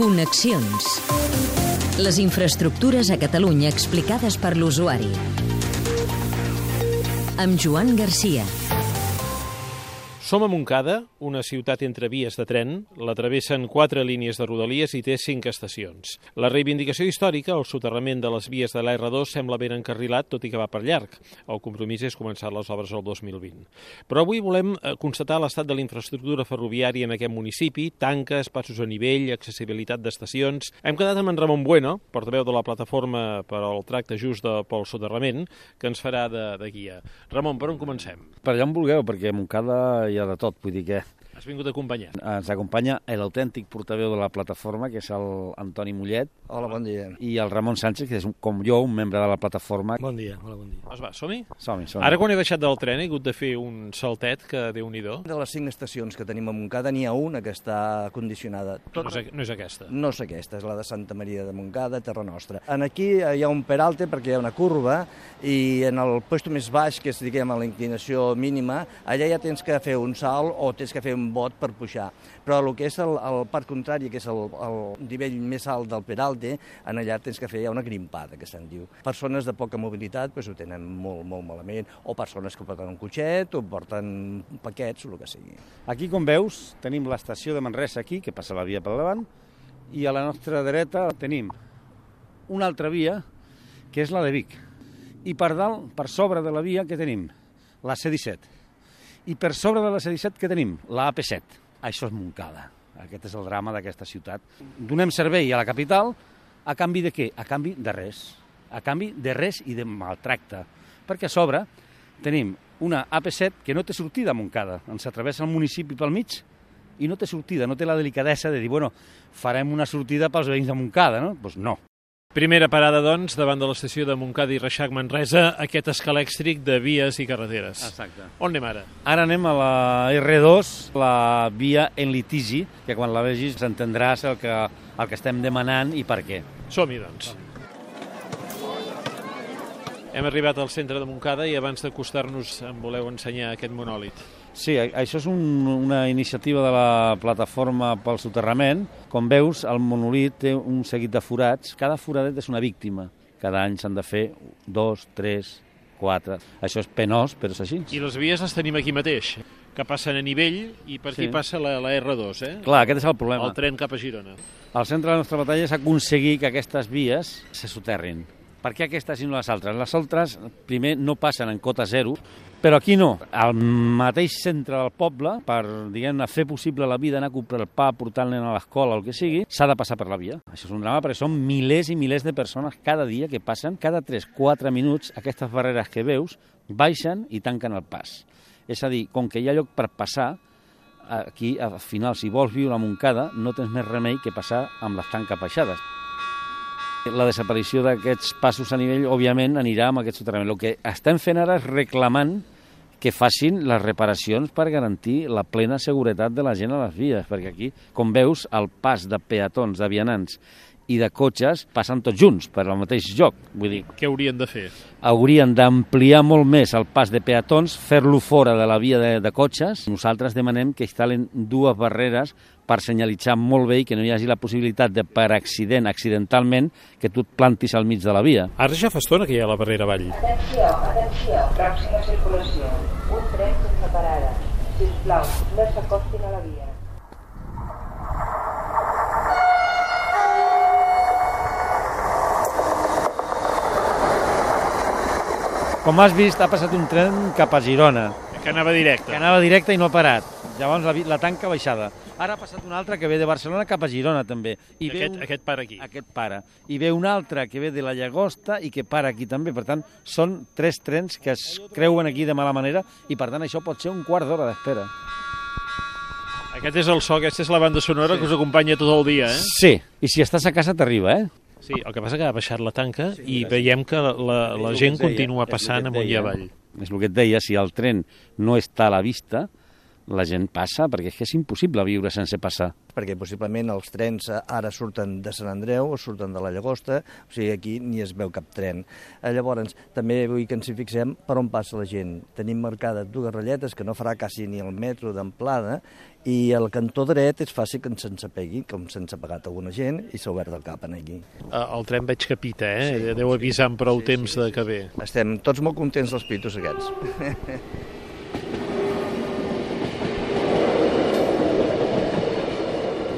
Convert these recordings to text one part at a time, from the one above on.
Connexions. Les infraestructures a Catalunya explicades per l'usuari. Amb Joan Garcia. Som a Montcada, una ciutat entre vies de tren, la travessen quatre línies de rodalies i té cinc estacions. La reivindicació històrica, el soterrament de les vies de la R2, sembla ben encarrilat, tot i que va per llarg. El compromís és començar les obres el 2020. Però avui volem eh, constatar l'estat de la infraestructura ferroviària en aquest municipi, tanques, passos a nivell, accessibilitat d'estacions... Hem quedat amb en Ramon Bueno, portaveu de la plataforma per al tracte just de, pel soterrament, que ens farà de, de guia. Ramon, per on comencem? Per allà on vulgueu, perquè a Montcada hi ha de tot, vull dir que Has vingut acompanyat. ens acompanya l'autèntic portaveu de la plataforma, que és el Antoni Mollet, Hola, bon dia. i el Ramon Sánchez, que és un- com jo, un membre de la plataforma. Bon dia, hola, bon dia. Doncs va, som-hi? Som-hi, som Ara quan he baixat del tren he hagut de fer un saltet que déu nhi De les cinc estacions que tenim a Montcada, n'hi ha una que està condicionada. no, és, no és aquesta. No és aquesta, és la de Santa Maria de Montcada, Terra Nostra. En aquí hi ha un peralte perquè hi ha una curva i en el puesto més baix, que és, diguem, a la inclinació mínima, allà ja tens que fer un salt o tens que fer un bot per pujar. Però el que és el, el part contrari, que és el, el nivell més alt del peralte, en allà tens que fer una grimpada, que se'n diu. Persones de poca mobilitat pues, ho tenen molt, molt malament, o persones que porten un cotxet, o porten paquets, o el que sigui. Aquí, com veus, tenim l'estació de Manresa aquí, que passa la via pel davant, i a la nostra dreta tenim una altra via, que és la de Vic. I per dalt, per sobre de la via, que tenim? La C-17. I per sobre de la C-17, que tenim? La AP-7. Això és Montcada. Aquest és el drama d'aquesta ciutat. Donem servei a la capital a canvi de què? A canvi de res. A canvi de res i de maltracte. Perquè a sobre tenim una AP7 que no té sortida a Montcada. Ens atravessa el municipi pel mig i no té sortida, no té la delicadesa de dir, bueno, farem una sortida pels veïns de Montcada, no? Doncs pues no. Primera parada, doncs, davant de l'estació de Montcada i Reixac Manresa, aquest escalèxtric de vies i carreteres. Exacte. On anem ara? Ara anem a la R2, la via en litigi, que quan la vegis entendràs el que, el que estem demanant i per què. Som-hi, doncs. Hem arribat al centre de Montcada i abans d'acostar-nos em voleu ensenyar aquest monòlit. Sí, això és un, una iniciativa de la plataforma pel soterrament. Com veus, el monolit té un seguit de forats. Cada foradet és una víctima. Cada any s'han de fer dos, tres, quatre... Això és penós, però és així. I les vies les tenim aquí mateix, que passen a nivell i per aquí Sí. passa la, la R2, eh? Clar, aquest és el problema. El tren cap a Girona. El centre de la nostra batalla és aconseguir que aquestes vies se soterrin. Per què aquestes i no les altres? Les altres, primer, no passen en cota zero, però aquí no. Al mateix centre del poble, per diguem-ne fer possible la vida, anar a comprar el pa, portar el nen a l'escola o el que sigui, s'ha de passar per la via. Això és un drama perquè són milers i milers de persones cada dia que passen, cada 3-4 minuts, aquestes barreres que veus baixen i tanquen el pas. És a dir, com que hi ha lloc per passar, aquí, al final, si vols viure a Montcada, no tens més remei que passar amb les tanques baixades. La desaparició d'aquests passos a nivell, òbviament, anirà amb aquest soterrament. El que estem fent ara és reclamant que facin les reparacions per garantir la plena seguretat de la gent a les vies, perquè aquí, com veus, el pas de peatons, de vianants i de cotxes passen tots junts per al mateix lloc. Vull dir, Què haurien de fer? haurien d'ampliar molt més el pas de peatons, fer-lo fora de la via de, de cotxes. Nosaltres demanem que instal·len dues barreres per senyalitzar molt bé i que no hi hagi la possibilitat de, per accident, accidentalment, que tu et plantis al mig de la via. Ara ja fa estona que hi ha la barrera avall. Atenció, atenció, pròxima circulació. Un tren sense parada. Sisplau, no s'acostin a la via. Com has vist, ha passat un tren cap a Girona, Que anava directe. que anava directe i no ha parat. Llavors la, la tanca baixada. Ara ha passat un altre que ve de Barcelona cap a Girona, també. I ve Aquest, un... aquest para aquí. Aquest para. I ve un altre que ve de la Llagosta i que para aquí també. Per tant, són tres trens que es creuen aquí de mala manera i, per tant, això pot ser un quart d'hora d'espera. Aquest és el so, aquesta és la banda sonora que us acompanya tot el dia, eh? Sí, i si estàs a casa t'arriba, eh? Sí, el que passa que ha baixat la tanca i veiem que la, la, la gent continua passant amunt i avall. És el que et deia, si el tren no està a la vista, la gent passa, perquè és que és impossible viure sense passar. perquè possiblement els trens ara surten de Sant Andreu o surten de la Llagosta, o sigui, aquí ni es veu cap tren. Eh, Llavors, també vull que ens hi fixem per on passa la gent. Tenim marcades dues ratlletes que no farà quasi ni el metro d'amplada i el cantó dret és fàcil que se'ns apegui, com se'ns ha pagat alguna gent i s'ha obert el cap en aquí. Eh, El tren veig que pita, eh? Sí, Deu avisar amb prou sí, temps sí, de que ve. Estem tots molt contents dels pitos aquests.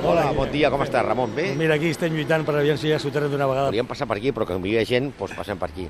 Hola, bon dia, com estàs, Ramon? Bé? Mira, aquí estem lluitant per aviam si ja s'ho d'una vegada. Volíem passar per aquí, però com hi havia gent, pues passem per aquí.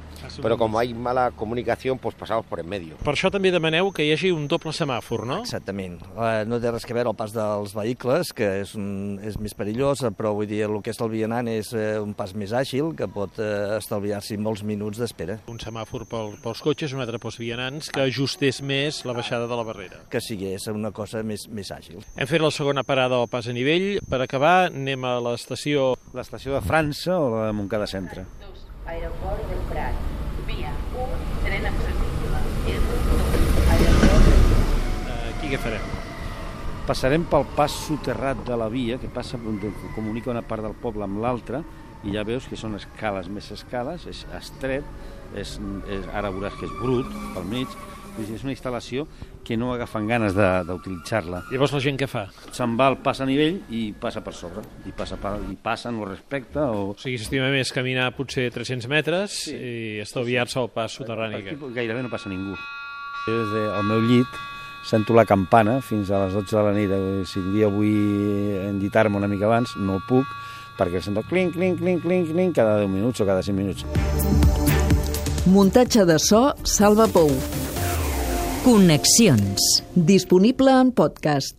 Però com hay mala comunicación, pues pasamos por en medio. Per això també demaneu que hi hagi un doble semàfor, no? Exactament. Eh, No té res que veure el pas dels vehicles, que és, un, és més perillós, però vull dir, el que és el vianant és eh, un pas més àgil, que pot eh, estalviar-s'hi molts minuts d'espera. Un semàfor pel, pels cotxes, un altre pels vianants, que ajustés més la baixada de la barrera. Que sigués una cosa més, més àgil. Hem fet la segona parada al pas a nivell. Per acabar, anem a l'estació... L'estació de França o la de Montcada Centre? Aeroport del Prat. Via 1, tren accessible. R2, aeroport Eh, aquí què farem? Passarem pel pas soterrat de la via, que passa que comunica una part del poble amb l'altra, i ja veus que són escales més escales, és estret, és, és, ara veuràs que és brut pel mig, vull dir, és una instal·lació que no agafen ganes de- d'utilitzar-la. Llavors la gent què fa? Se'n va al pas a nivell i passa per sobre, i passa, per, i passa, no respecta, o... O sigui, s'estima més caminar potser 300 metres sí. i estalviar-se el pas soterrani. Aquí gairebé no passa ningú. Jo des del meu llit sento la campana fins a les 12 de la nit. Eh, Si un dia vull enllitar-me una mica abans, no puc, perquè sento clinc, clinc, clinc, clinc, clinc, cada 10 minuts o cada 5 minuts. Muntatge de so Salva Pou. Connexions. Disponible en podcast.